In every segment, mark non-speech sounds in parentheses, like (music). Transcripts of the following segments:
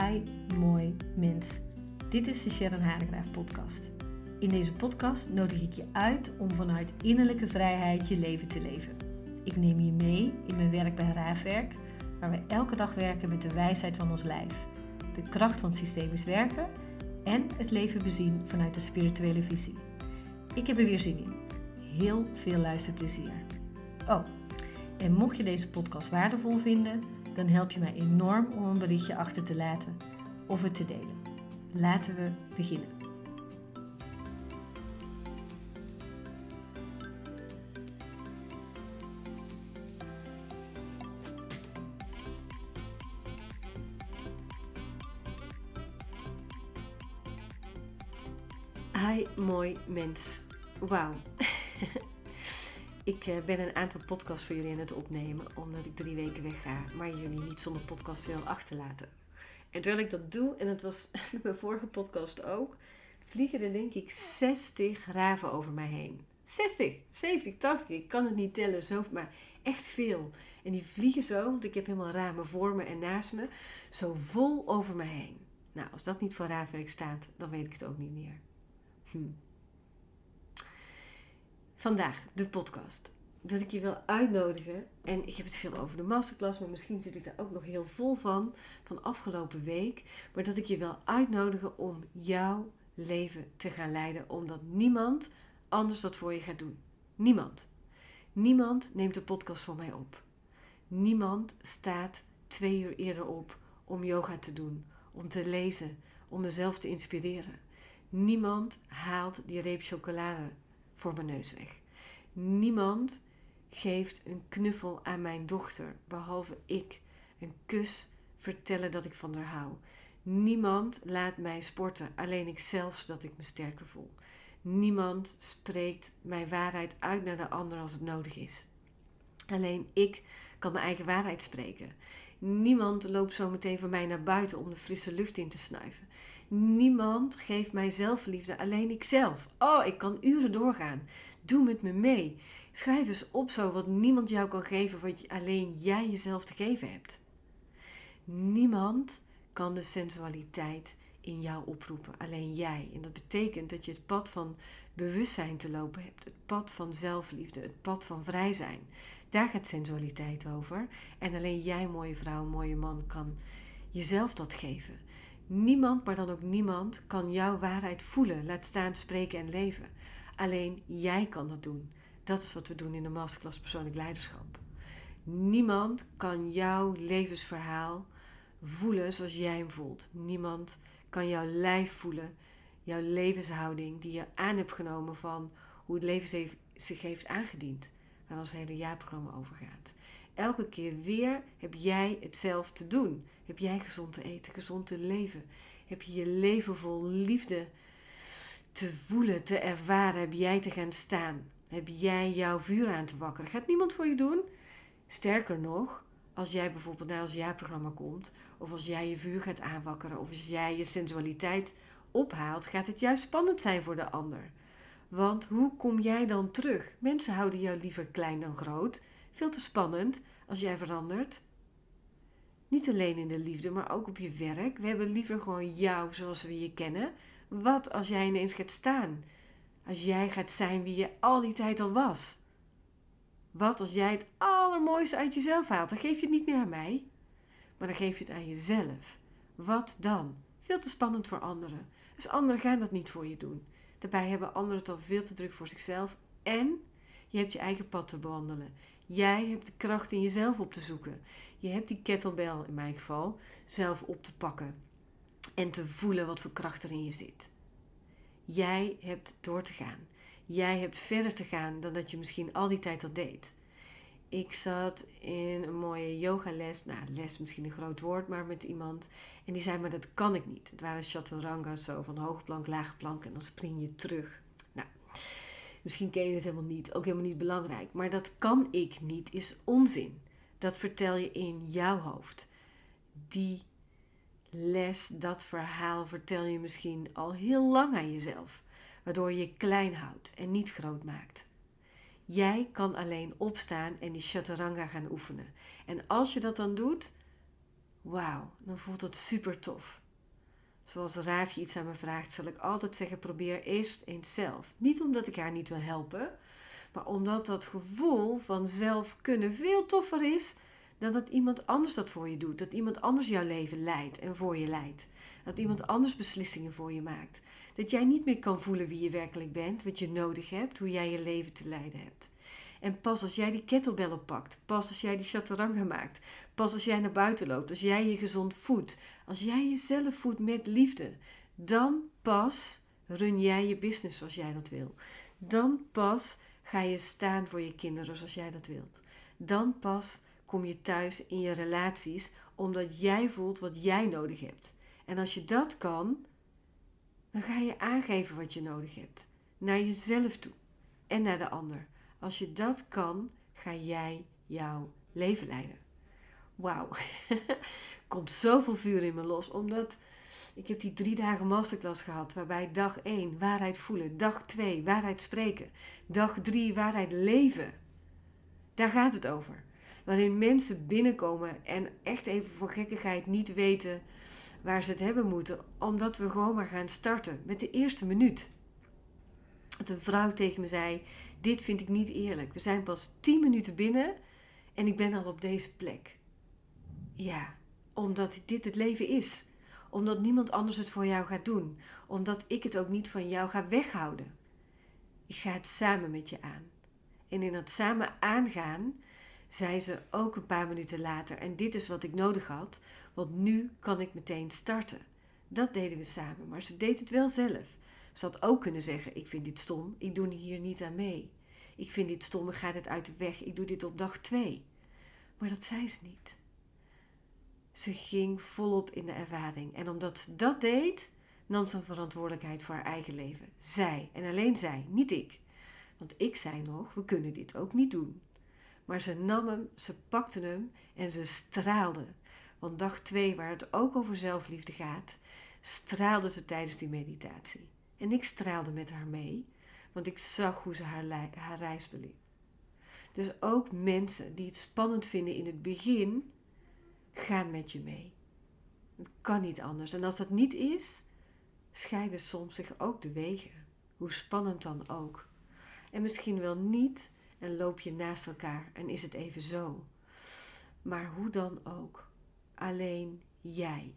Hi, mooi mens. Dit is de Sharon Haregraaf podcast. In deze podcast nodig ik je uit om vanuit innerlijke vrijheid je leven te leven. Ik neem je mee in mijn werk bij Raafwerk, waar we elke dag werken met de wijsheid van ons lijf, de kracht van systemisch werken en het leven bezien vanuit de spirituele visie. Ik heb er weer zin in. Heel veel luisterplezier. Oh, en mocht je deze podcast waardevol vinden, dan help je mij enorm om een berichtje achter te laten of het te delen. Laten we beginnen. Hi, mooi mens. Wauw. Ik eh, ben een aantal podcasts voor jullie aan het opnemen, omdat ik drie weken wegga, maar jullie niet zonder podcast wil achterlaten. En terwijl ik dat doe, en dat was (laughs) mijn vorige podcast ook, vliegen er denk ik 60 raven over mij heen. 60, 70, 80, ik kan het niet tellen, zo, maar echt veel. En die vliegen zo, want ik heb helemaal ramen voor me en naast me, zo vol over me heen. Nou, als dat niet voor raafwerk staat, dan weet ik het ook niet meer. Hm. Vandaag de podcast. Dat ik je wil uitnodigen. En ik heb het veel over de masterclass, maar misschien zit ik daar ook nog heel vol van. Van afgelopen week. Maar dat ik je wil uitnodigen om jouw leven te gaan leiden. Omdat niemand anders dat voor je gaat doen. Niemand. Niemand neemt de podcast voor mij op. Niemand staat twee uur eerder op om yoga te doen, om te lezen, om mezelf te inspireren. Niemand haalt die reep chocolade voor mijn neus weg. Niemand geeft een knuffel aan mijn dochter, behalve ik. Een kus vertellen dat ik van haar hou. Niemand laat mij sporten, alleen ik zelf, zodat ik me sterker voel. Niemand spreekt mijn waarheid uit naar de ander als het nodig is. Alleen ik kan mijn eigen waarheid spreken. Niemand loopt zo meteen van mij naar buiten om de frisse lucht in te snuiven. Niemand geeft mij zelfliefde, alleen ikzelf. Oh, ik kan uren doorgaan. Doe met me mee. Schrijf eens op zo wat niemand jou kan geven, wat alleen jij jezelf te geven hebt. Niemand kan de sensualiteit in jou oproepen, alleen jij. En dat betekent dat je het pad van bewustzijn te lopen hebt, het pad van zelfliefde, het pad van vrij zijn. Daar gaat sensualiteit over. En alleen jij, mooie vrouw, mooie man, kan jezelf dat geven. Niemand, maar dan ook niemand, kan jouw waarheid voelen, laat staan, spreken en leven. Alleen jij kan dat doen. Dat is wat we doen in de masterclass persoonlijk leiderschap. Niemand kan jouw levensverhaal voelen zoals jij hem voelt. Niemand kan jouw lijf voelen, jouw levenshouding die je aan hebt genomen van hoe het leven zich heeft aangediend. Waar ons hele jaarprogramma over gaat. Elke keer weer heb jij het zelf te doen. Heb jij gezond te eten, gezond te leven. Heb je je leven vol liefde te voelen, te ervaren. Heb jij te gaan staan. Heb jij jouw vuur aan te wakkeren. Gaat niemand voor je doen? Sterker nog, als jij bijvoorbeeld naar ons jaarprogramma komt. Of als jij je vuur gaat aanwakkeren. Of als jij je sensualiteit ophaalt. Gaat het juist spannend zijn voor de ander. Want hoe kom jij dan terug? Mensen houden jou liever klein dan groot. Veel te spannend als jij verandert. Niet alleen in de liefde, maar ook op je werk. We hebben liever gewoon jou zoals we je kennen. Wat als jij ineens gaat staan? Als jij gaat zijn wie je al die tijd al was? Wat als jij het allermooiste uit jezelf haalt? Dan geef je het niet meer aan mij, maar dan geef je het aan jezelf. Wat dan? Veel te spannend voor anderen. Dus anderen gaan dat niet voor je doen. Daarbij hebben anderen het al veel te druk voor zichzelf en je hebt je eigen pad te bewandelen. Jij hebt de kracht in jezelf op te zoeken. Je hebt die kettlebell, in mijn geval, zelf op te pakken. En te voelen wat voor kracht er in je zit. Jij hebt door te gaan. Jij hebt verder te gaan dan dat je misschien al die tijd al deed. Ik zat in een mooie yogales, nou les misschien een groot woord, maar met iemand. En die zei, maar dat kan ik niet. Het waren chaturanga's, zo van hoge plank, lage plank en dan spring je terug. Misschien ken je het helemaal niet, ook helemaal niet belangrijk. Maar dat kan ik niet, is onzin. Dat vertel je in jouw hoofd. Die les, dat verhaal vertel je misschien al heel lang aan jezelf. Waardoor je je klein houdt en niet groot maakt. Jij kan alleen opstaan en die chaturanga gaan oefenen. En als je dat dan doet, Wauw, dan voelt dat super tof. Zoals Raafje iets aan me vraagt, zal ik altijd zeggen: probeer eerst eens zelf. Niet omdat ik haar niet wil helpen, maar omdat dat gevoel van zelf kunnen veel toffer is dan dat iemand anders dat voor je doet. Dat iemand anders jouw leven leidt en voor je leidt. Dat iemand anders beslissingen voor je maakt. Dat jij niet meer kan voelen wie je werkelijk bent, wat je nodig hebt, hoe jij je leven te leiden hebt. En pas als jij die kettlebell oppakt, pas als jij die chaturanga maakt, pas als jij naar buiten loopt, als jij je gezond voedt, als jij jezelf voedt met liefde, dan pas run jij je business zoals jij dat wil. Dan pas ga je staan voor je kinderen zoals jij dat wilt. Dan pas kom je thuis in je relaties omdat jij voelt wat jij nodig hebt. En als je dat kan, dan ga je aangeven wat je nodig hebt. Naar jezelf toe en naar de ander. Als je dat kan, ga jij jouw leven leiden. Wauw, (laughs) komt zoveel vuur in me los, omdat ik heb die drie dagen masterclass gehad, waarbij dag 1 waarheid voelen, dag 2 waarheid spreken, dag 3 waarheid leven. Daar gaat het over. Waarin mensen binnenkomen en echt even voor gekkigheid niet weten waar ze het hebben moeten, omdat we gewoon maar gaan starten met de eerste minuut. Dat een vrouw tegen me zei: Dit vind ik niet eerlijk. We zijn pas 10 minuten binnen en ik ben al op deze plek. Ja, omdat dit het leven is. Omdat niemand anders het voor jou gaat doen. Omdat ik het ook niet van jou ga weghouden. Ik ga het samen met je aan. En in dat samen aangaan zei ze ook een paar minuten later: En dit is wat ik nodig had, want nu kan ik meteen starten. Dat deden we samen, maar ze deed het wel zelf. Ze had ook kunnen zeggen: Ik vind dit stom, ik doe hier niet aan mee. Ik vind dit stom, ik ga dit uit de weg, ik doe dit op dag twee. Maar dat zei ze niet. Ze ging volop in de ervaring. En omdat ze dat deed, nam ze een verantwoordelijkheid voor haar eigen leven. Zij en alleen zij, niet ik. Want ik zei nog: We kunnen dit ook niet doen. Maar ze nam hem, ze pakte hem en ze straalde. Want dag twee, waar het ook over zelfliefde gaat, straalde ze tijdens die meditatie. En ik straalde met haar mee, want ik zag hoe ze haar, haar reis beliep. Dus ook mensen die het spannend vinden in het begin, gaan met je mee. Het kan niet anders. En als dat niet is, scheiden soms zich ook de wegen. Hoe spannend dan ook. En misschien wel niet en loop je naast elkaar en is het even zo. Maar hoe dan ook, alleen jij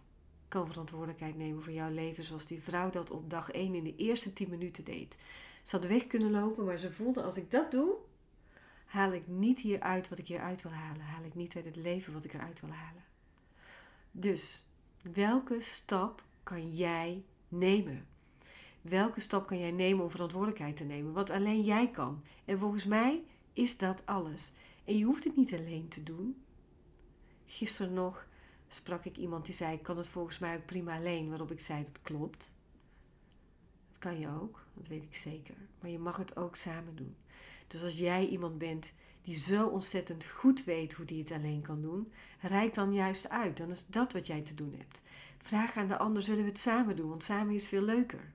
kan verantwoordelijkheid nemen voor jouw leven zoals die vrouw dat op dag 1 in de eerste 10 minuten deed. Ze had weg kunnen lopen, maar ze voelde als ik dat doe, haal ik niet hieruit wat ik hieruit wil halen. Haal ik niet uit het leven wat ik eruit wil halen. Dus welke stap kan jij nemen? Welke stap kan jij nemen om verantwoordelijkheid te nemen? Wat alleen jij kan. En volgens mij is dat alles. En je hoeft het niet alleen te doen. Gisteren nog sprak ik iemand die zei: Ik kan het volgens mij ook prima alleen. Waarop ik zei: Dat klopt. Dat kan je ook, dat weet ik zeker. Maar je mag het ook samen doen. Dus als jij iemand bent die zo ontzettend goed weet hoe die het alleen kan doen, reik dan juist uit. Dan is dat wat jij te doen hebt. Vraag aan de ander: zullen we het samen doen? Want samen is veel leuker.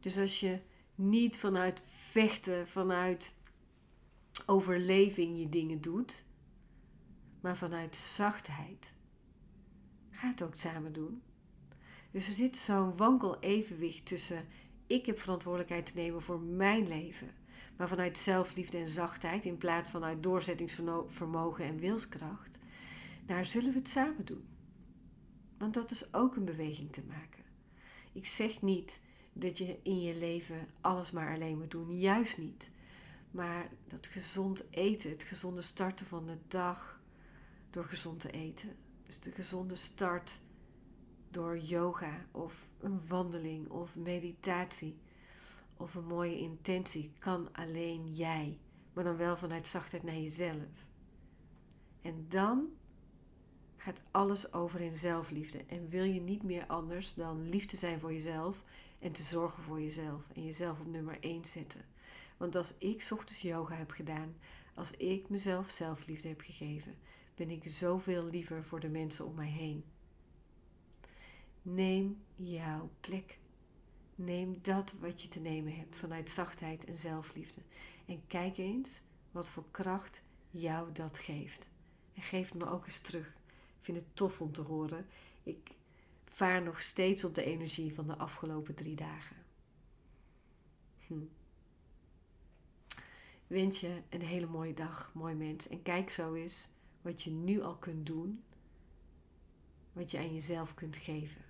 Dus als je niet vanuit vechten, vanuit overleving je dingen doet, maar vanuit zachtheid. Ga het ook samen doen. Dus er zit zo'n wankel evenwicht tussen ik heb verantwoordelijkheid te nemen voor mijn leven, maar vanuit zelfliefde en zachtheid in plaats van uit doorzettingsvermogen en wilskracht, daar zullen we het samen doen. Want dat is ook een beweging te maken. Ik zeg niet dat je in je leven alles maar alleen moet doen. Juist niet. Maar dat gezond eten, het gezonde starten van de dag door gezond te eten. Dus de gezonde start door yoga of een wandeling of meditatie of een mooie intentie kan alleen jij. Maar dan wel vanuit zachtheid naar jezelf. En dan gaat alles over in zelfliefde. En wil je niet meer anders dan liefde zijn voor jezelf en te zorgen voor jezelf en jezelf op nummer 1 zetten. Want als ik ochtends yoga heb gedaan, als ik mezelf zelfliefde heb gegeven, ben ik zoveel liever voor de mensen om mij heen. Neem jouw plek. Neem dat wat je te nemen hebt vanuit zachtheid en zelfliefde. En kijk eens wat voor kracht jou dat geeft. En geef het me ook eens terug. Ik vind het tof om te horen. Ik vaar nog steeds op de energie van de afgelopen drie dagen. Hm. Wens je een hele mooie dag, mooi mens. En kijk zo eens wat je nu al kunt doen. Wat je aan jezelf kunt geven.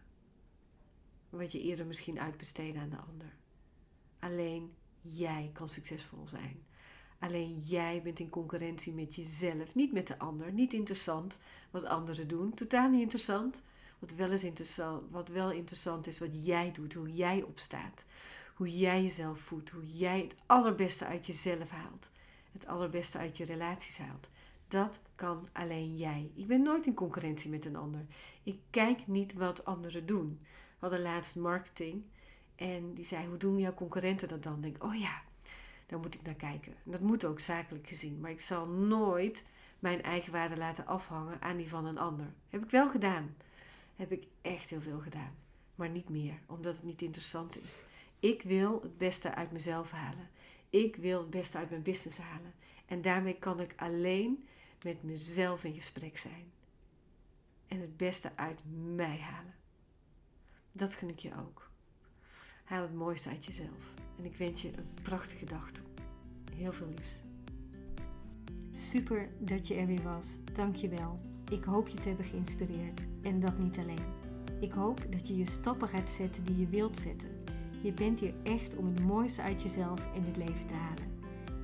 Wat je eerder misschien uitbesteedde aan de ander. Alleen jij kan succesvol zijn. Alleen jij bent in concurrentie met jezelf, niet met de ander. Niet interessant wat anderen doen, totaal niet interessant. Wat wel, interessant, wat wel interessant is, wat jij doet, hoe jij opstaat. Hoe jij jezelf voedt, hoe jij het allerbeste uit jezelf haalt. Het allerbeste uit je relaties haalt. Dat kan alleen jij. Ik ben nooit in concurrentie met een ander. Ik kijk niet wat anderen doen. We hadden laatst marketing en die zei: Hoe doen jouw concurrenten dat dan? Denk, oh ja, daar moet ik naar kijken. dat moet ook zakelijk gezien. Maar ik zal nooit mijn eigen waarde laten afhangen aan die van een ander. Heb ik wel gedaan. Heb ik echt heel veel gedaan. Maar niet meer, omdat het niet interessant is. Ik wil het beste uit mezelf halen. Ik wil het beste uit mijn business halen. En daarmee kan ik alleen met mezelf in gesprek zijn. En het beste uit mij halen. Dat gun ik je ook. Haal het mooiste uit jezelf. En ik wens je een prachtige dag toe. Heel veel liefs. Super dat je er weer was. Dank je wel. Ik hoop je te hebben geïnspireerd. En dat niet alleen. Ik hoop dat je je stappen gaat zetten die je wilt zetten. Je bent hier echt om het mooiste uit jezelf in dit leven te halen.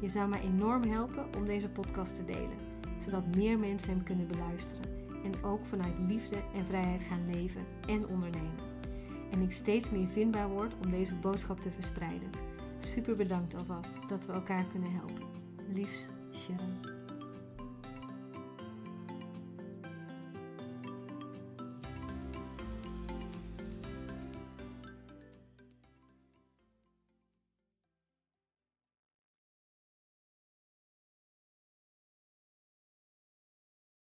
Je zou mij enorm helpen om deze podcast te delen, zodat meer mensen hem kunnen beluisteren en ook vanuit liefde en vrijheid gaan leven en ondernemen. En ik steeds meer vindbaar word om deze boodschap te verspreiden. Super bedankt alvast dat we elkaar kunnen helpen. Liefs, Sharon.